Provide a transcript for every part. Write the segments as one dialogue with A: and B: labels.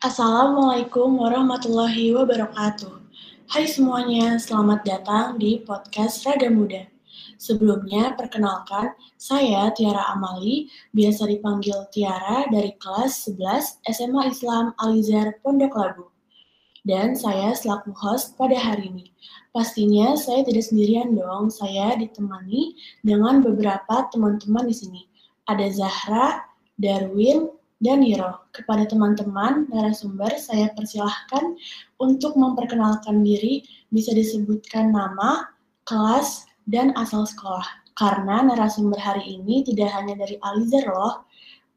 A: Assalamualaikum warahmatullahi wabarakatuh. Hai semuanya, selamat datang di podcast Raga Muda. Sebelumnya, perkenalkan, saya Tiara Amali, biasa dipanggil Tiara dari kelas 11 SMA Islam Alizar Pondok Labu. Dan saya selaku host pada hari ini. Pastinya saya tidak sendirian dong, saya ditemani dengan beberapa teman-teman di sini. Ada Zahra, Darwin, dan Niro. Kepada teman-teman narasumber, saya persilahkan untuk memperkenalkan diri, bisa disebutkan nama, kelas, dan asal sekolah. Karena narasumber hari ini tidak hanya dari Alizar loh,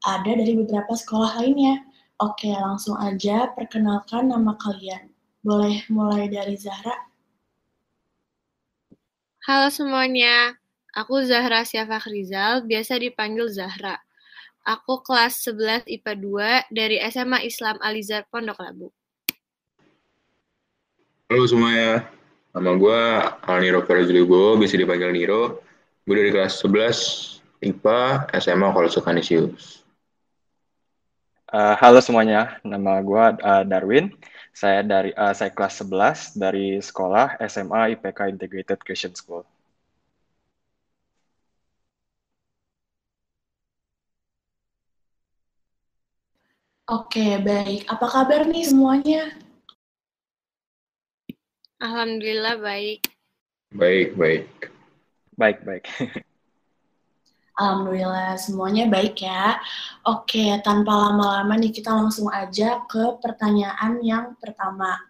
A: ada dari beberapa sekolah lainnya. Oke, langsung aja perkenalkan nama kalian. Boleh mulai dari Zahra?
B: Halo semuanya, aku Zahra Syafak Rizal, biasa dipanggil Zahra. Aku kelas 11 IPA 2 dari SMA Islam Alizar Pondok Labu.
C: Halo semuanya, nama gue Alniro Ferzligo, bisa dipanggil Niro. Gue dari kelas 11 IPA SMA Kolose Kanisius.
D: Uh, halo semuanya, nama gue uh, Darwin. Saya dari uh, saya kelas 11 dari sekolah SMA IPK Integrated Christian School.
A: Oke, baik. Apa kabar nih semuanya?
B: Alhamdulillah baik.
C: Baik, baik.
D: Baik, baik.
A: Alhamdulillah semuanya baik ya. Oke, tanpa lama-lama nih kita langsung aja ke pertanyaan yang pertama.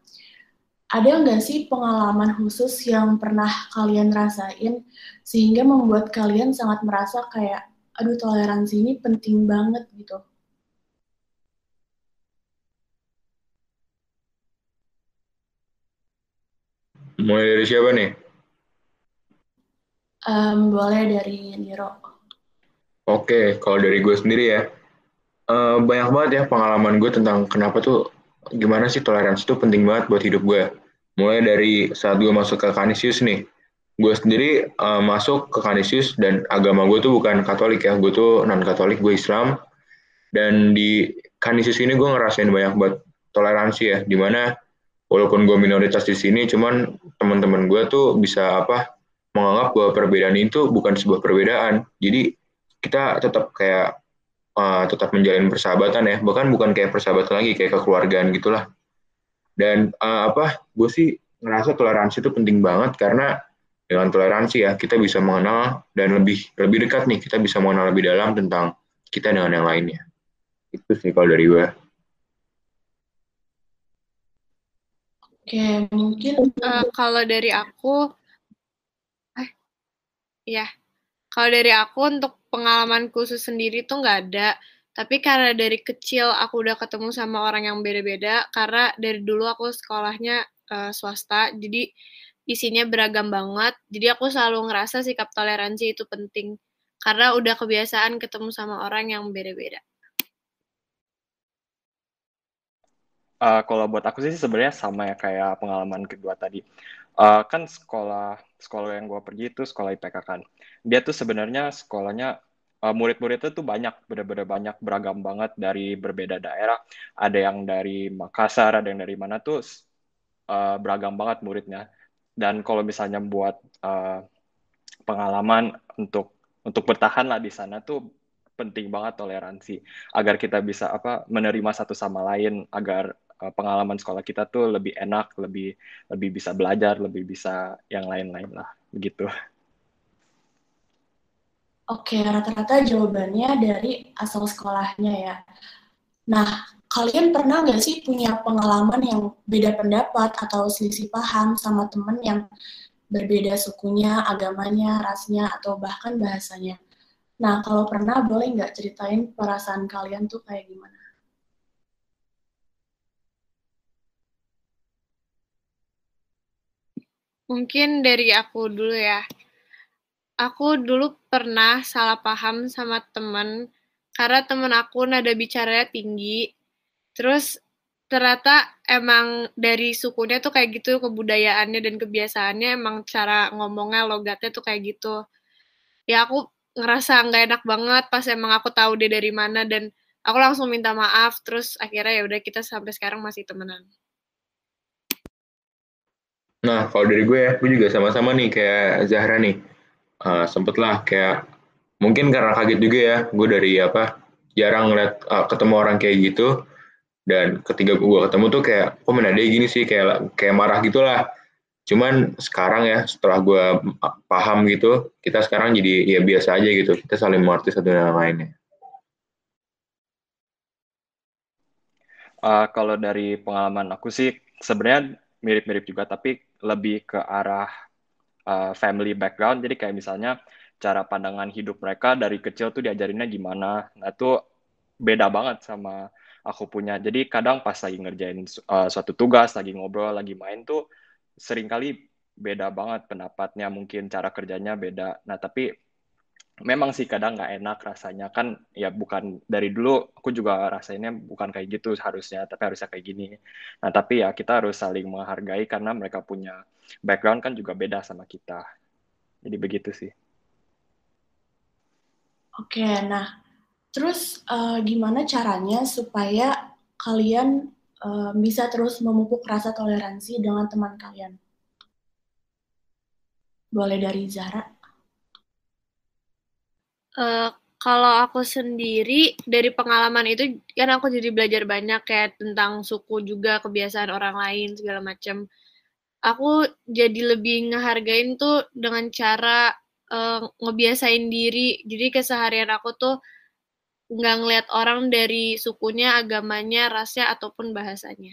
A: Ada nggak sih pengalaman khusus yang pernah kalian rasain sehingga membuat kalian sangat merasa kayak, aduh toleransi ini penting banget gitu?
C: Mulai dari siapa nih?
A: Um, boleh dari Niro.
C: Oke, kalau dari gue sendiri ya, uh, banyak banget ya pengalaman gue tentang kenapa tuh gimana sih toleransi itu penting banget buat hidup gue. Mulai dari saat gue masuk ke Kanisius nih, gue sendiri uh, masuk ke Kanisius dan agama gue tuh bukan Katolik ya, gue tuh non Katolik, gue Islam. Dan di Kanisius ini gue ngerasain banyak buat toleransi ya, di mana walaupun gue minoritas di sini cuman teman-teman gue tuh bisa apa menganggap bahwa perbedaan itu bukan sebuah perbedaan. Jadi kita tetap kayak uh, tetap menjalin persahabatan ya. Bahkan bukan kayak persahabatan lagi kayak kekeluargaan gitulah. Dan uh, apa gue sih ngerasa toleransi itu penting banget karena dengan toleransi ya kita bisa mengenal dan lebih lebih dekat nih. Kita bisa mengenal lebih dalam tentang kita dengan yang lainnya. Itu sih kalau dari gue
A: Oke, mungkin
B: uh, kalau dari aku, eh, ya, kalau dari aku untuk pengalaman khusus sendiri tuh nggak ada. Tapi karena dari kecil aku udah ketemu sama orang yang beda-beda, karena dari dulu aku sekolahnya uh, swasta, jadi isinya beragam banget. Jadi aku selalu ngerasa sikap toleransi itu penting, karena udah kebiasaan ketemu sama orang yang beda-beda.
D: Uh, kalau buat aku sih sebenarnya sama ya kayak pengalaman kedua tadi. Uh, kan sekolah sekolah yang gue pergi itu sekolah IPK kan. Dia tuh sebenarnya sekolahnya uh, murid-muridnya tuh banyak, bener-bener banyak beragam banget dari berbeda daerah. Ada yang dari Makassar, ada yang dari mana tuh uh, beragam banget muridnya. Dan kalau misalnya buat uh, pengalaman untuk untuk bertahan lah di sana tuh penting banget toleransi agar kita bisa apa menerima satu sama lain agar pengalaman sekolah kita tuh lebih enak, lebih lebih bisa belajar, lebih bisa yang lain-lain lah, begitu.
A: Oke, rata-rata jawabannya dari asal sekolahnya ya. Nah, kalian pernah nggak sih punya pengalaman yang beda pendapat atau selisih paham sama temen yang berbeda sukunya, agamanya, rasnya, atau bahkan bahasanya? Nah, kalau pernah, boleh nggak ceritain perasaan kalian tuh kayak gimana?
B: Mungkin dari aku dulu ya. Aku dulu pernah salah paham sama temen, karena temen aku nada bicaranya tinggi. Terus ternyata emang dari sukunya tuh kayak gitu, kebudayaannya dan kebiasaannya emang cara ngomongnya, logatnya tuh kayak gitu. Ya aku ngerasa nggak enak banget pas emang aku tahu dia dari mana dan aku langsung minta maaf terus akhirnya ya udah kita sampai sekarang masih temenan
C: Nah, kalau dari gue ya, gue juga sama-sama nih kayak Zahra nih. Uh, sempet lah kayak, mungkin karena kaget juga ya, gue dari apa, jarang ngeliat uh, ketemu orang kayak gitu, dan ketika gue ketemu tuh kayak, kok oh, menadai gini sih, kayak kayak marah gitulah. Cuman sekarang ya, setelah gue paham gitu, kita sekarang jadi ya biasa aja gitu, kita saling mengerti satu dengan lainnya.
D: Uh, kalau dari pengalaman aku sih, sebenarnya mirip-mirip juga, tapi lebih ke arah uh, family background. Jadi kayak misalnya cara pandangan hidup mereka dari kecil tuh diajarinnya gimana. Nah itu beda banget sama aku punya. Jadi kadang pas lagi ngerjain uh, suatu tugas, lagi ngobrol, lagi main tuh sering kali beda banget pendapatnya, mungkin cara kerjanya beda. Nah tapi memang sih kadang nggak enak rasanya. Kan ya bukan dari dulu aku juga rasanya bukan kayak gitu harusnya tapi harusnya kayak gini. Nah tapi ya kita harus saling menghargai karena mereka punya background kan juga beda sama kita. Jadi begitu sih.
A: Oke nah terus uh, gimana caranya supaya kalian uh, bisa terus memupuk rasa toleransi dengan teman kalian? Boleh dari Zara
B: Uh, kalau aku sendiri dari pengalaman itu kan aku jadi belajar banyak kayak tentang suku juga kebiasaan orang lain segala macam. Aku jadi lebih ngehargain tuh dengan cara uh, ngebiasain diri. Jadi keseharian aku tuh nggak ngeliat orang dari sukunya, agamanya, rasnya ataupun bahasanya.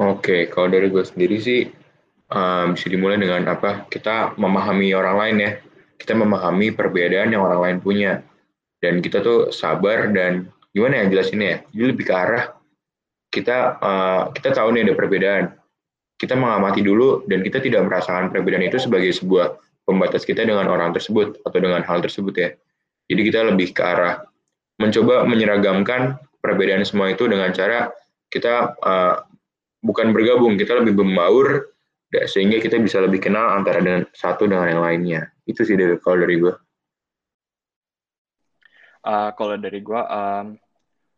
C: Oke, kalau dari gue sendiri sih um, bisa dimulai dengan apa? Kita memahami orang lain ya. Kita memahami perbedaan yang orang lain punya. Dan kita tuh sabar dan gimana ya jelasinnya ya? Jadi lebih ke arah kita uh, kita tahu nih ada perbedaan. Kita mengamati dulu dan kita tidak merasakan perbedaan itu sebagai sebuah pembatas kita dengan orang tersebut atau dengan hal tersebut ya. Jadi kita lebih ke arah mencoba menyeragamkan perbedaan semua itu dengan cara kita uh, bukan bergabung, kita lebih membaur sehingga kita bisa lebih kenal antara dengan satu dengan yang lainnya. Itu sih dari kalau dari gue
D: uh, kalau dari gue um,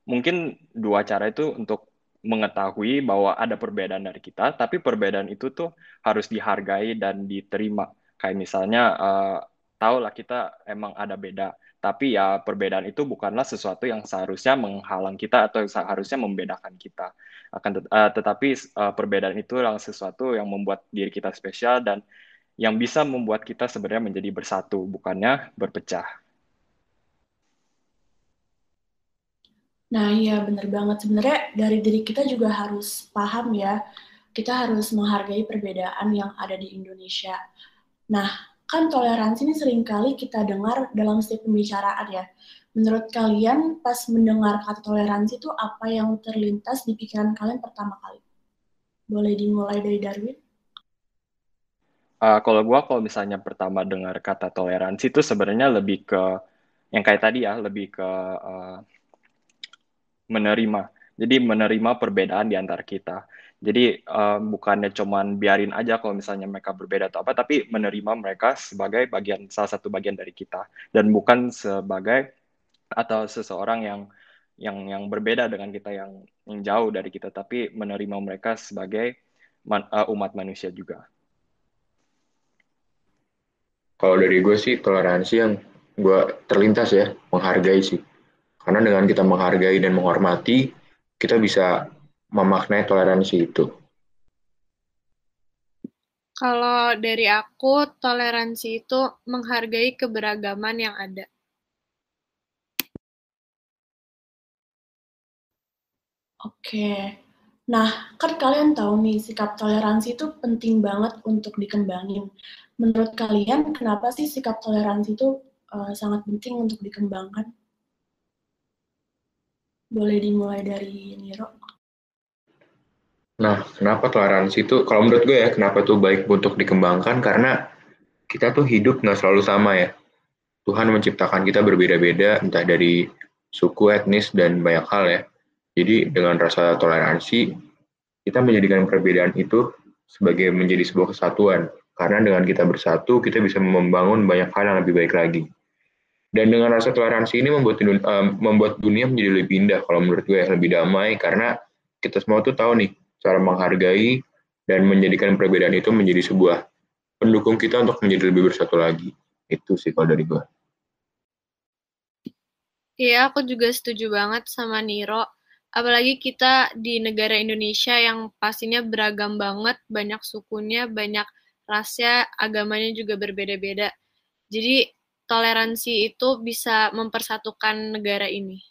D: mungkin dua cara itu untuk mengetahui bahwa ada perbedaan dari kita tapi perbedaan itu tuh harus dihargai dan diterima. Kayak misalnya uh, tahu lah kita emang ada beda tapi ya perbedaan itu bukanlah sesuatu yang seharusnya menghalang kita atau seharusnya membedakan kita akan uh, tetapi uh, perbedaan itu adalah sesuatu yang membuat diri kita spesial dan yang bisa membuat kita sebenarnya menjadi bersatu bukannya berpecah.
A: Nah iya benar banget sebenarnya dari diri kita juga harus paham ya kita harus menghargai perbedaan yang ada di Indonesia. Nah kan toleransi ini sering kali kita dengar dalam setiap pembicaraan ya. Menurut kalian pas mendengar kata toleransi itu apa yang terlintas di pikiran kalian pertama kali? Boleh dimulai dari Darwin?
D: Uh, kalau gue kalau misalnya pertama dengar kata toleransi itu sebenarnya lebih ke yang kayak tadi ya, lebih ke uh, menerima. Jadi menerima perbedaan di antara kita. Jadi uh, bukannya cuman biarin aja kalau misalnya mereka berbeda atau apa, tapi menerima mereka sebagai bagian salah satu bagian dari kita dan bukan sebagai atau seseorang yang yang yang berbeda dengan kita yang yang jauh dari kita, tapi menerima mereka sebagai man, uh, umat manusia juga.
C: Kalau dari gue sih toleransi yang gue terlintas ya menghargai sih, karena dengan kita menghargai dan menghormati, kita bisa memaknai toleransi itu?
B: Kalau dari aku, toleransi itu menghargai keberagaman yang ada.
A: Oke. Nah, kan kalian tahu nih, sikap toleransi itu penting banget untuk dikembangin. Menurut kalian, kenapa sih sikap toleransi itu uh, sangat penting untuk dikembangkan? Boleh dimulai dari Niro.
C: Nah, kenapa toleransi itu, kalau menurut gue ya, kenapa itu baik untuk dikembangkan, karena kita tuh hidup nggak selalu sama ya. Tuhan menciptakan kita berbeda-beda, entah dari suku, etnis, dan banyak hal ya. Jadi dengan rasa toleransi, kita menjadikan perbedaan itu sebagai menjadi sebuah kesatuan. Karena dengan kita bersatu, kita bisa membangun banyak hal yang lebih baik lagi. Dan dengan rasa toleransi ini membuat um, membuat dunia menjadi lebih indah kalau menurut gue lebih damai karena kita semua tuh tahu nih cara menghargai dan menjadikan perbedaan itu menjadi sebuah pendukung kita untuk menjadi lebih bersatu lagi. Itu sih kalau dari gue.
B: Iya, aku juga setuju banget sama Niro. Apalagi kita di negara Indonesia yang pastinya beragam banget, banyak sukunya, banyak rasnya, agamanya juga berbeda-beda. Jadi toleransi itu bisa mempersatukan negara ini?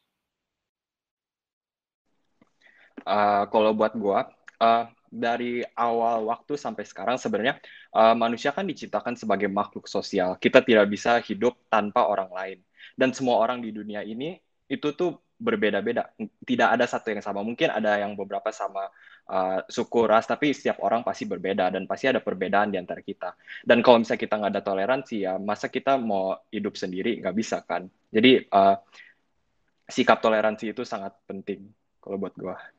D: Uh, kalau buat gue, uh, dari awal waktu sampai sekarang sebenarnya uh, manusia kan diciptakan sebagai makhluk sosial. Kita tidak bisa hidup tanpa orang lain. Dan semua orang di dunia ini itu tuh berbeda-beda. Tidak ada satu yang sama. Mungkin ada yang beberapa sama uh, suku ras, tapi setiap orang pasti berbeda dan pasti ada perbedaan di antara kita. Dan kalau misalnya kita nggak ada toleransi ya, masa kita mau hidup sendiri nggak bisa kan? Jadi uh, sikap toleransi itu sangat penting kalau buat gue.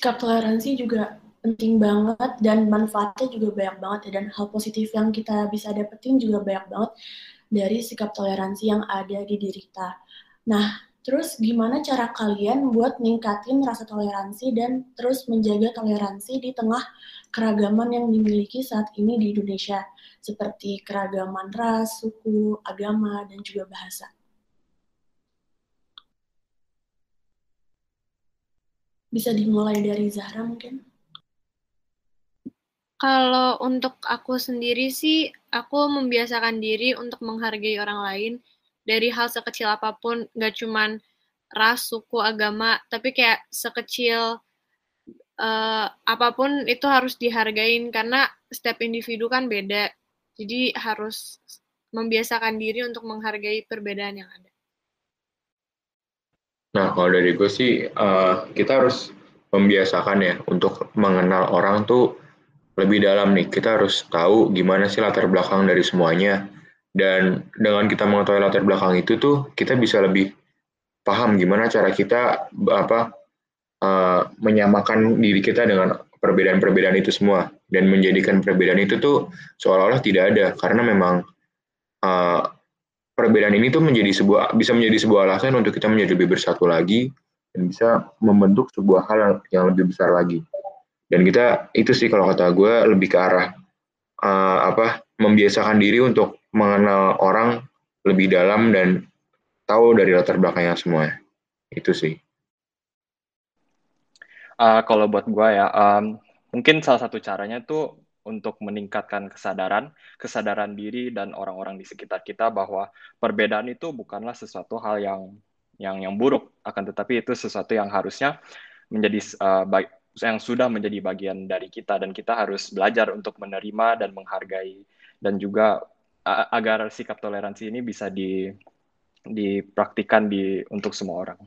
A: Sikap toleransi juga penting banget dan manfaatnya juga banyak banget ya dan hal positif yang kita bisa dapetin juga banyak banget dari sikap toleransi yang ada di diri kita. Nah, terus gimana cara kalian buat ningkatin rasa toleransi dan terus menjaga toleransi di tengah keragaman yang dimiliki saat ini di Indonesia, seperti keragaman ras, suku, agama, dan juga bahasa? Bisa dimulai dari Zahra mungkin?
B: Kalau untuk aku sendiri sih, aku membiasakan diri untuk menghargai orang lain dari hal sekecil apa pun, nggak cuman ras, suku, agama, tapi kayak sekecil uh, apa pun itu harus dihargain karena setiap individu kan beda. Jadi harus membiasakan diri untuk menghargai perbedaan yang ada.
C: Nah, kalau dari gue sih, uh, kita harus membiasakan ya untuk mengenal orang tuh lebih dalam nih. Kita harus tahu gimana sih latar belakang dari semuanya. Dan dengan kita mengetahui latar belakang itu tuh kita bisa lebih paham gimana cara kita apa uh, menyamakan diri kita dengan perbedaan-perbedaan itu semua dan menjadikan perbedaan itu tuh seolah-olah tidak ada karena memang uh, perbedaan ini tuh menjadi sebuah bisa menjadi sebuah alasan untuk kita menjadi lebih bersatu lagi dan bisa membentuk sebuah hal yang lebih besar lagi. Dan kita itu sih kalau kata gue lebih ke arah uh, apa membiasakan diri untuk mengenal orang lebih dalam dan tahu dari latar belakangnya semua. Itu sih.
D: Uh, kalau buat gue ya um, mungkin salah satu caranya tuh untuk meningkatkan kesadaran kesadaran diri dan orang-orang di sekitar kita bahwa perbedaan itu bukanlah sesuatu hal yang yang yang buruk akan tetapi itu sesuatu yang harusnya menjadi uh, yang sudah menjadi bagian dari kita dan kita harus belajar untuk menerima dan menghargai dan juga agar sikap toleransi ini bisa di dipraktikkan di untuk semua orang.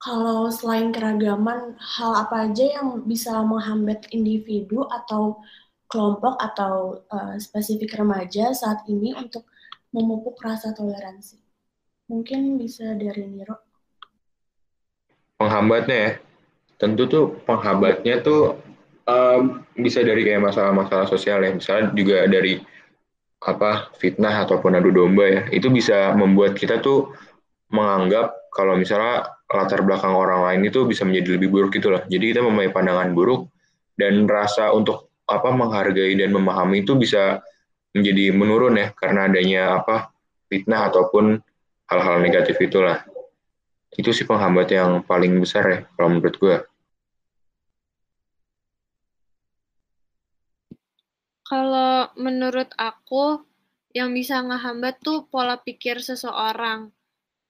A: Kalau selain keragaman, hal apa aja yang bisa menghambat individu atau kelompok atau uh, spesifik remaja saat ini untuk memupuk rasa toleransi? Mungkin bisa dari Niro.
C: Penghambatnya ya, tentu tuh penghambatnya tuh um, bisa dari kayak masalah-masalah sosial ya, misalnya juga dari apa fitnah ataupun adu domba ya, itu bisa membuat kita tuh menganggap kalau misalnya latar belakang orang lain itu bisa menjadi lebih buruk gitu loh. Jadi kita mempunyai pandangan buruk dan rasa untuk apa menghargai dan memahami itu bisa menjadi menurun ya karena adanya apa fitnah ataupun hal-hal negatif itulah. Itu sih penghambat yang paling besar ya kalau menurut gue.
B: Kalau menurut aku, yang bisa ngehambat tuh pola pikir seseorang.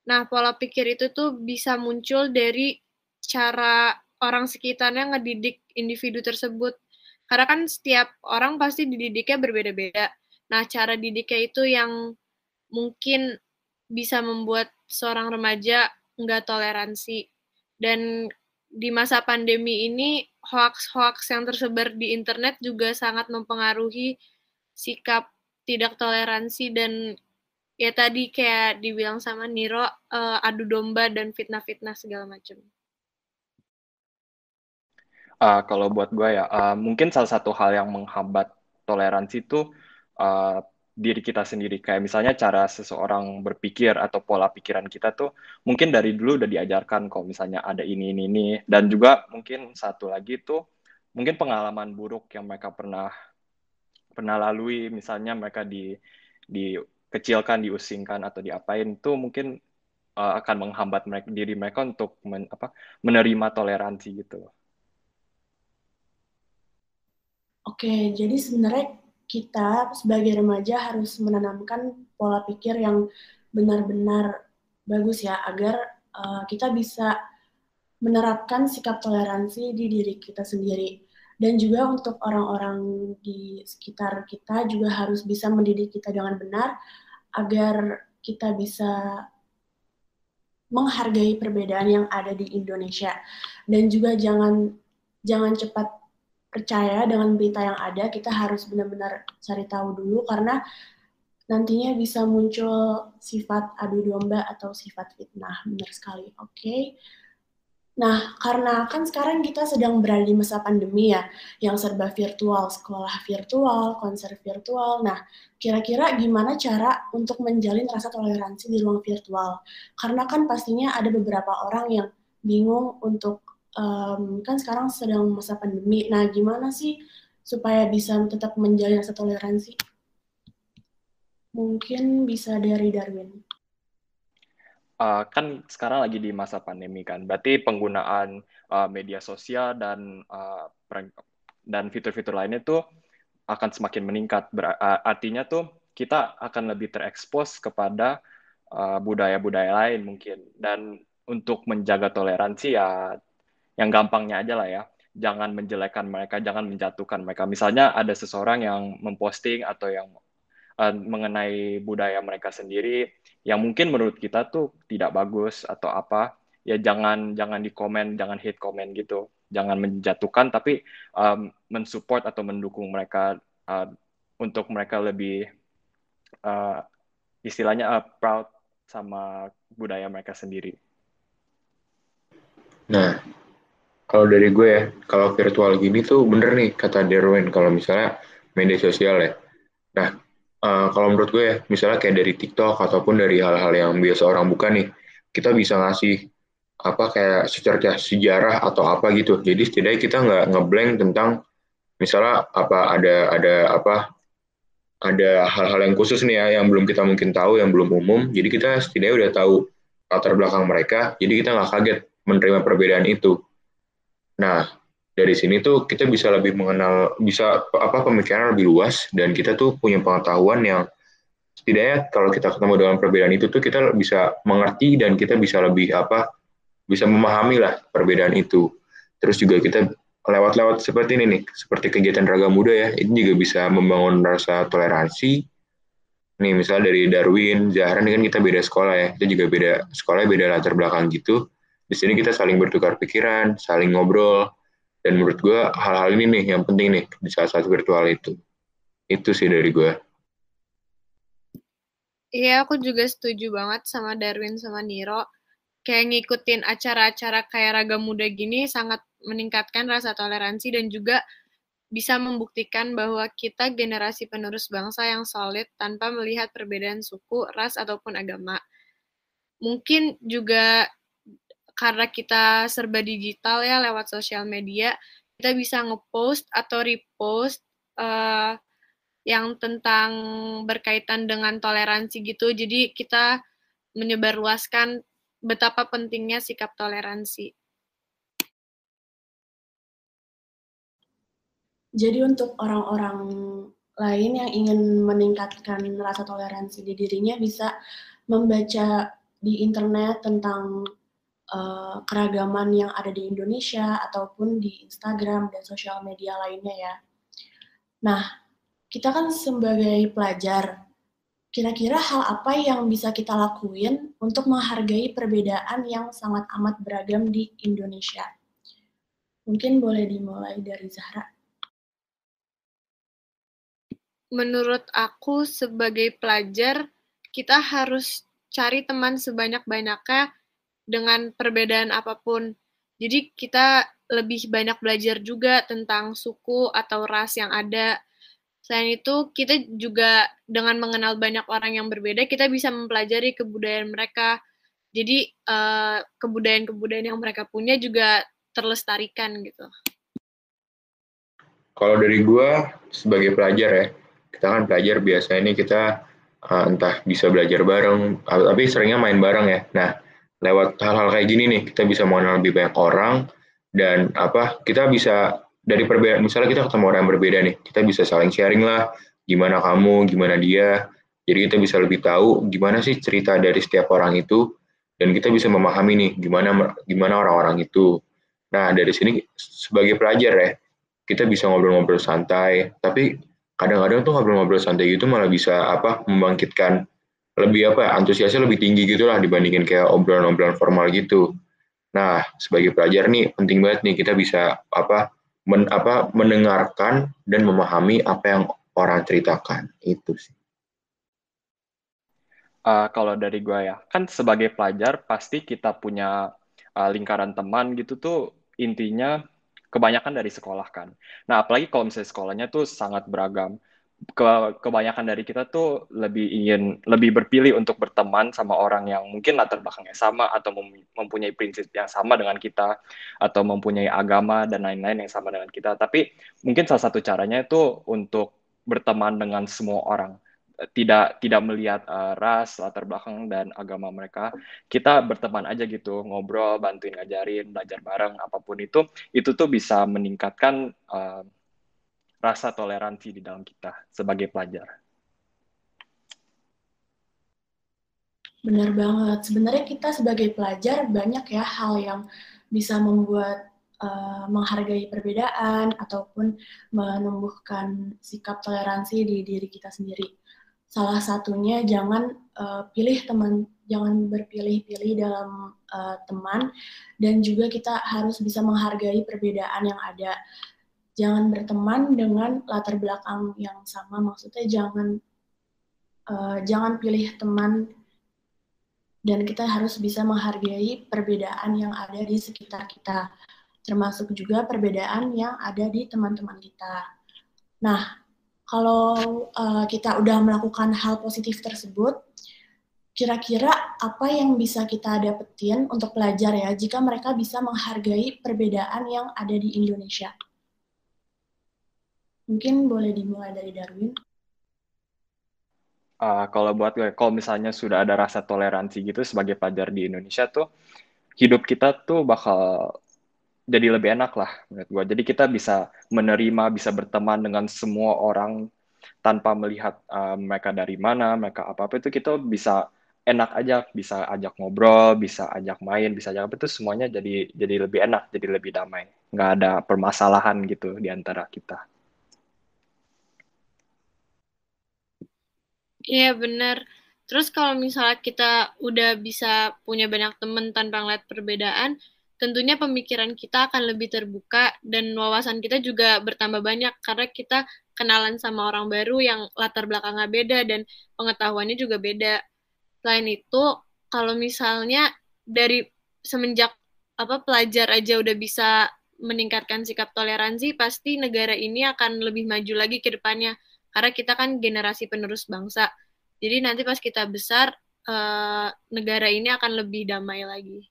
B: Nah, pola pikir itu tuh bisa muncul dari cara orang sekitarnya ngedidik individu tersebut. Karena kan setiap orang pasti dididiknya berbeda-beda. Nah, cara didiknya itu yang mungkin bisa membuat seorang remaja nggak toleransi. Dan di masa pandemi ini, hoax-hoax yang tersebar di internet juga sangat mempengaruhi sikap tidak toleransi dan ya tadi kayak dibilang sama Niro, uh, adu domba dan fitnah-fitnah segala macam.
D: Uh, kalau buat gue ya, uh, mungkin salah satu hal yang menghambat toleransi itu uh, diri kita sendiri. Kayak misalnya cara seseorang berpikir atau pola pikiran kita tuh mungkin dari dulu udah diajarkan kok misalnya ada ini, ini, ini. Dan juga mungkin satu lagi tuh mungkin pengalaman buruk yang mereka pernah pernah lalui. Misalnya mereka di dikecilkan, diusingkan atau diapain tuh mungkin uh, akan menghambat mereka, diri mereka untuk men, apa, menerima toleransi gitu.
A: Oke, jadi sebenarnya kita sebagai remaja harus menanamkan pola pikir yang benar-benar bagus ya agar uh, kita bisa menerapkan sikap toleransi di diri kita sendiri dan juga untuk orang-orang di sekitar kita juga harus bisa mendidik kita dengan benar agar kita bisa menghargai perbedaan yang ada di Indonesia dan juga jangan jangan cepat percaya dengan berita yang ada, kita harus benar-benar cari tahu dulu karena nantinya bisa muncul sifat adu domba atau sifat fitnah. Benar sekali. Oke. Okay. Nah, karena kan sekarang kita sedang berada di masa pandemi ya, yang serba virtual, sekolah virtual, konser virtual. Nah, kira-kira gimana cara untuk menjalin rasa toleransi di ruang virtual? Karena kan pastinya ada beberapa orang yang bingung untuk um, kan sekarang sedang masa pandemi. Nah, gimana sih supaya bisa tetap menjalin rasa toleransi? Mungkin bisa dari Darwin.
D: Uh, kan sekarang lagi di masa pandemi kan, berarti penggunaan uh, media sosial dan uh, dan fitur-fitur lainnya tuh akan semakin meningkat. Ber artinya tuh kita akan lebih terekspos kepada budaya-budaya uh, lain mungkin. Dan untuk menjaga toleransi ya yang gampangnya aja lah ya jangan menjelekkan mereka, jangan menjatuhkan mereka. Misalnya ada seseorang yang memposting atau yang uh, mengenai budaya mereka sendiri yang mungkin menurut kita tuh tidak bagus atau apa, ya jangan jangan di komen, jangan hate komen gitu, jangan menjatuhkan, tapi um, mensupport atau mendukung mereka uh, untuk mereka lebih uh, istilahnya uh, proud sama budaya mereka sendiri.
C: Nah, kalau dari gue ya, kalau virtual gini tuh bener nih kata Derwin kalau misalnya media sosial ya. Nah, uh, kalau menurut gue ya, misalnya kayak dari TikTok ataupun dari hal-hal yang biasa orang buka nih, kita bisa ngasih apa kayak secara sejarah atau apa gitu. Jadi setidaknya kita nggak ngeblank tentang misalnya apa ada ada apa ada hal-hal yang khusus nih ya yang belum kita mungkin tahu yang belum umum. Jadi kita setidaknya udah tahu latar belakang mereka. Jadi kita nggak kaget menerima perbedaan itu. Nah, dari sini tuh kita bisa lebih mengenal, bisa apa pemikiran lebih luas dan kita tuh punya pengetahuan yang setidaknya kalau kita ketemu dengan perbedaan itu tuh kita bisa mengerti dan kita bisa lebih apa, bisa memahami lah perbedaan itu. Terus juga kita lewat-lewat seperti ini nih, seperti kegiatan raga muda ya, itu juga bisa membangun rasa toleransi. Nih misalnya dari Darwin, Zahra ini kan kita beda sekolah ya, kita juga beda sekolah, beda latar belakang gitu di sini kita saling bertukar pikiran, saling ngobrol, dan menurut gue hal-hal ini nih yang penting nih di saat-saat virtual itu. Itu sih dari gue.
B: Iya, aku juga setuju banget sama Darwin sama Niro. Kayak ngikutin acara-acara kayak Raga Muda gini sangat meningkatkan rasa toleransi dan juga bisa membuktikan bahwa kita generasi penerus bangsa yang solid tanpa melihat perbedaan suku, ras, ataupun agama. Mungkin juga karena kita serba digital ya lewat sosial media, kita bisa ngepost atau repost uh, yang tentang berkaitan dengan toleransi gitu. Jadi kita menyebarluaskan betapa pentingnya sikap toleransi.
A: Jadi untuk orang-orang lain yang ingin meningkatkan rasa toleransi di dirinya bisa membaca di internet tentang uh, keragaman yang ada di Indonesia ataupun di Instagram dan sosial media lainnya ya. Nah, kita kan sebagai pelajar, kira-kira hal apa yang bisa kita lakuin untuk menghargai perbedaan yang sangat amat beragam di Indonesia? Mungkin boleh dimulai dari Zahra.
B: Menurut aku sebagai pelajar, kita harus cari teman sebanyak-banyaknya dengan perbedaan apa pun. Jadi kita lebih banyak belajar juga tentang suku atau ras yang ada. Selain itu, kita juga dengan mengenal banyak orang yang berbeda, kita bisa mempelajari kebudayaan mereka. Jadi uh, kebudayaan-kebudayaan yang mereka punya juga terlestarikan gitu.
C: Kalau dari gue sebagai pelajar ya, kita kan pelajar biasa ini kita uh, entah bisa belajar bareng, tapi seringnya main bareng ya. Nah, lewat hal-hal kayak gini nih, kita bisa mengenal lebih banyak orang, dan apa kita bisa dari perbedaan misalnya kita ketemu orang yang berbeda nih kita bisa saling sharing lah gimana kamu gimana dia. Jadi kita bisa lebih tahu gimana sih cerita dari setiap orang itu dan kita bisa memahami nih gimana gimana orang-orang itu. Nah dari sini sebagai pelajar ya kita bisa ngobrol-ngobrol santai tapi kadang-kadang tuh ngobrol-ngobrol santai gitu malah bisa apa membangkitkan lebih apa antusiasnya lebih tinggi gitulah dibandingin kayak obrolan-obrolan formal gitu Nah, sebagai pelajar nih penting banget nih kita bisa apa men, apa mendengarkan dan memahami apa yang orang ceritakan itu sih.
D: Uh, kalau dari gue ya, kan sebagai pelajar pasti kita punya uh, lingkaran teman gitu tuh intinya kebanyakan dari sekolah kan. Nah, apalagi kalau misalnya sekolahnya tuh sangat beragam ke kebanyakan dari kita tuh lebih ingin lebih berpilih untuk berteman sama orang yang mungkin latar belakangnya sama atau mempunyai prinsip yang sama dengan kita atau mempunyai agama dan lain-lain yang sama dengan kita. Tapi mungkin salah satu caranya itu untuk berteman dengan semua orang. Tidak tidak melihat uh, ras, latar belakang dan agama mereka. Kita berteman aja gitu, ngobrol, bantuin ngajarin, belajar bareng apa pun itu, itu tuh bisa meningkatkan uh, rasa toleransi di dalam kita sebagai pelajar.
A: Benar banget. Sebenarnya kita sebagai pelajar banyak ya hal yang bisa membuat uh, menghargai perbedaan ataupun menumbuhkan sikap toleransi di diri kita sendiri. Salah satunya jangan uh, pilih teman, jangan berpilih-pilih dalam uh, teman dan juga kita harus bisa menghargai perbedaan yang ada jangan berteman dengan latar belakang yang sama. Maksudnya jangan uh, jangan pilih teman. Dan kita harus bisa menghargai perbedaan yang ada di sekitar kita. Termasuk juga perbedaan yang ada di teman-teman kita. Nah kalau uh, kita udah melakukan hal positif tersebut kira-kira apa yang bisa kita dapetin untuk pelajar ya jika mereka bisa menghargai perbedaan yang ada di Indonesia? Mungkin boleh dimulai dari Darwin.
D: Uh, kalau buat gue, kalau misalnya sudah ada rasa toleransi gitu sebagai pelajar di Indonesia tuh, hidup kita tuh bakal jadi lebih enak lah menurut gue. Jadi kita bisa menerima, bisa berteman dengan semua orang tanpa melihat uh, mereka dari mana, mereka apa-apa itu kita bisa enak aja, bisa ajak ngobrol, bisa ajak main, bisa ajak apa itu semuanya jadi jadi lebih enak, jadi lebih damai. Nggak ada permasalahan gitu di antara kita.
B: Iya bener. Terus kalau misalnya kita udah bisa punya banyak teman tanpa ngeliat perbedaan, tentunya pemikiran kita akan lebih terbuka dan wawasan kita juga bertambah banyak karena kita kenalan sama orang baru yang latar belakangnya beda dan pengetahuannya juga beda. Selain itu, kalau misalnya dari semenjak apa pelajar aja udah bisa meningkatkan sikap toleransi, pasti negara ini akan lebih maju lagi ke depannya karena kita kan generasi penerus bangsa. Jadi nanti pas kita besar, uh, negara ini akan lebih damai lagi.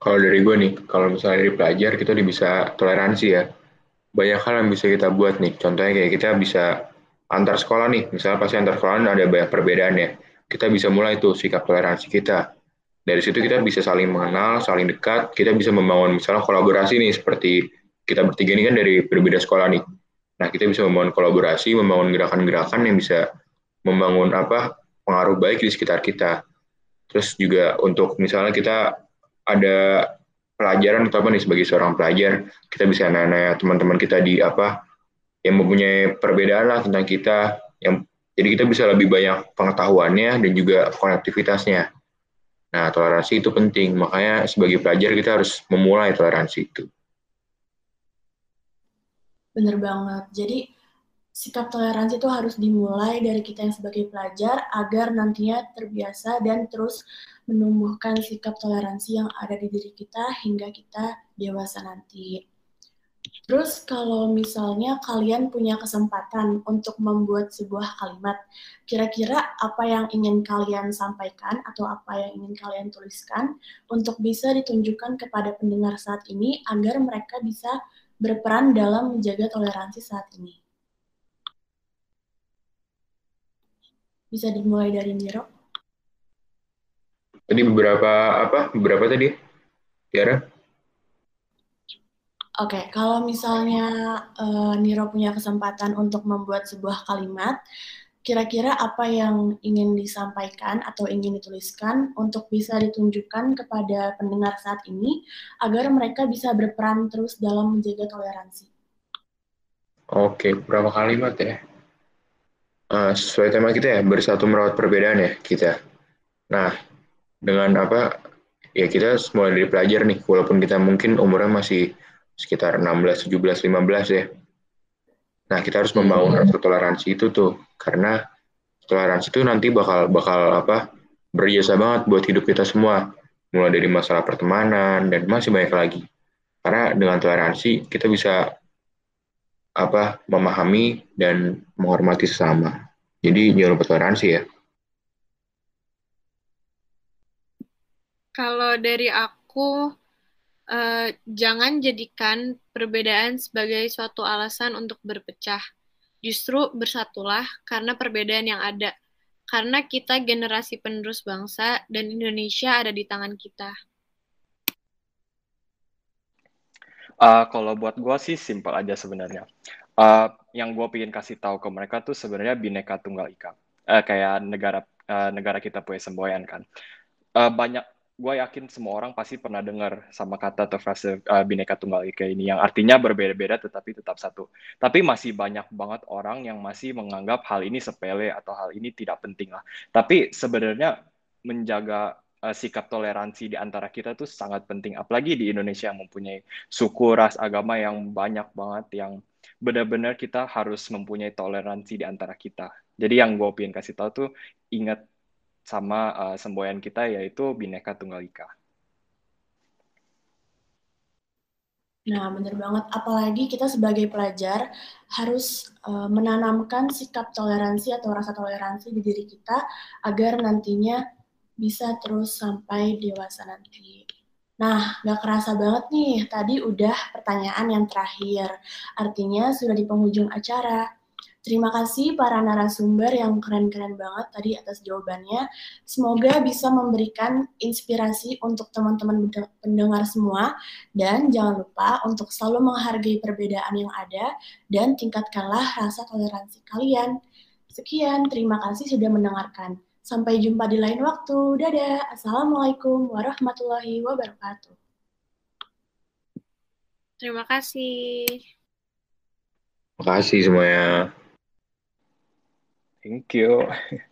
C: Kalau dari gue nih, kalau misalnya dari pelajar, kita udah bisa toleransi ya. Banyak hal yang bisa kita buat nih. Contohnya kayak kita bisa antar sekolah nih. Misalnya pasti antar sekolah ada banyak perbedaan ya. Kita bisa mulai tuh sikap toleransi kita. Dari situ kita bisa saling mengenal, saling dekat. Kita bisa membangun misalnya kolaborasi nih. Seperti kita bertiga ini kan dari berbeda sekolah nih Nah, kita bisa membangun kolaborasi, membangun gerakan-gerakan yang bisa membangun apa pengaruh baik di sekitar kita. Terus juga untuk misalnya kita ada pelajaran atau apa nih sebagai seorang pelajar, kita bisa nanya teman-teman kita di apa yang mempunyai perbedaan lah tentang kita, yang jadi kita bisa lebih banyak pengetahuannya dan juga konektivitasnya. Nah, toleransi itu penting, makanya sebagai pelajar kita harus memulai toleransi itu.
A: Bener banget. Jadi sikap toleransi itu harus dimulai dari kita yang sebagai pelajar agar nantinya terbiasa dan terus menumbuhkan sikap toleransi yang ada di diri kita hingga kita dewasa nanti. Terus kalau misalnya kalian punya kesempatan untuk membuat sebuah kalimat, kira-kira apa yang ingin kalian sampaikan atau apa yang ingin kalian tuliskan untuk bisa ditunjukkan kepada pendengar saat ini agar mereka bisa berperan dalam menjaga toleransi saat ini? Bisa dimulai dari Niro.
C: Tadi beberapa apa? Beberapa tadi? Tiara?
A: Oke, okay, kalau misalnya uh, Niro punya kesempatan untuk membuat sebuah kalimat, kira-kira apa yang ingin disampaikan atau ingin dituliskan untuk bisa ditunjukkan kepada pendengar saat ini agar mereka bisa berperan terus dalam menjaga toleransi?
C: Oke, berapa kalimat ya? Uh, sesuai tema kita ya, bersatu merawat perbedaan ya kita. Nah, dengan apa, ya kita mulai dari pelajar nih, walaupun kita mungkin umurnya masih sekitar 16, 17, 15 ya. Nah, kita harus membangun rasa toleransi itu tuh karena toleransi itu nanti bakal bakal apa? berjasa banget buat hidup kita semua. Mulai dari masalah pertemanan dan masih banyak lagi. Karena dengan toleransi kita bisa apa? memahami dan menghormati sesama. Jadi jangan lupa toleransi ya.
B: Kalau dari aku uh, jangan jadikan perbedaan sebagai suatu alasan untuk berpecah. Justru bersatulah karena perbedaan yang ada. Karena kita generasi penerus bangsa dan Indonesia ada di tangan kita.
D: Uh, kalau buat gue sih simpel aja sebenarnya. Uh, yang gue pengen kasih tahu ke mereka tuh sebenarnya bineka tunggal ika. Uh, kayak negara uh, negara kita punya semboyan kan. Uh, banyak gue yakin semua orang pasti pernah dengar sama kata atau frase uh, bineka tunggal ika ini yang artinya berbeda-beda tetapi tetap satu. Tapi masih banyak banget orang yang masih menganggap hal ini sepele atau hal ini tidak penting lah. Tapi sebenarnya menjaga uh, sikap toleransi di antara kita tuh sangat penting. Apalagi di Indonesia yang mempunyai suku, ras, agama yang banyak banget yang benar-benar kita harus mempunyai toleransi di antara kita. Jadi yang gue pengen kasih tahu tuh ingat sama uh, semboyan kita yaitu Bineka Tunggal Ika.
A: Nah, benar banget. Apalagi kita sebagai pelajar harus uh, menanamkan sikap toleransi atau rasa toleransi di diri kita agar nantinya bisa terus sampai dewasa nanti. Nah, gak kerasa banget nih, tadi udah pertanyaan yang terakhir. Artinya sudah di penghujung acara. Terima kasih para narasumber yang keren-keren banget tadi atas jawabannya. Semoga bisa memberikan inspirasi untuk teman-teman pendengar semua. Dan jangan lupa untuk selalu menghargai perbedaan yang ada dan tingkatkanlah rasa toleransi kalian. Sekian, terima kasih sudah mendengarkan. Sampai jumpa di lain waktu. Dadah. Assalamualaikum warahmatullahi wabarakatuh.
B: Terima kasih.
C: Terima kasih semuanya.
D: Thank you.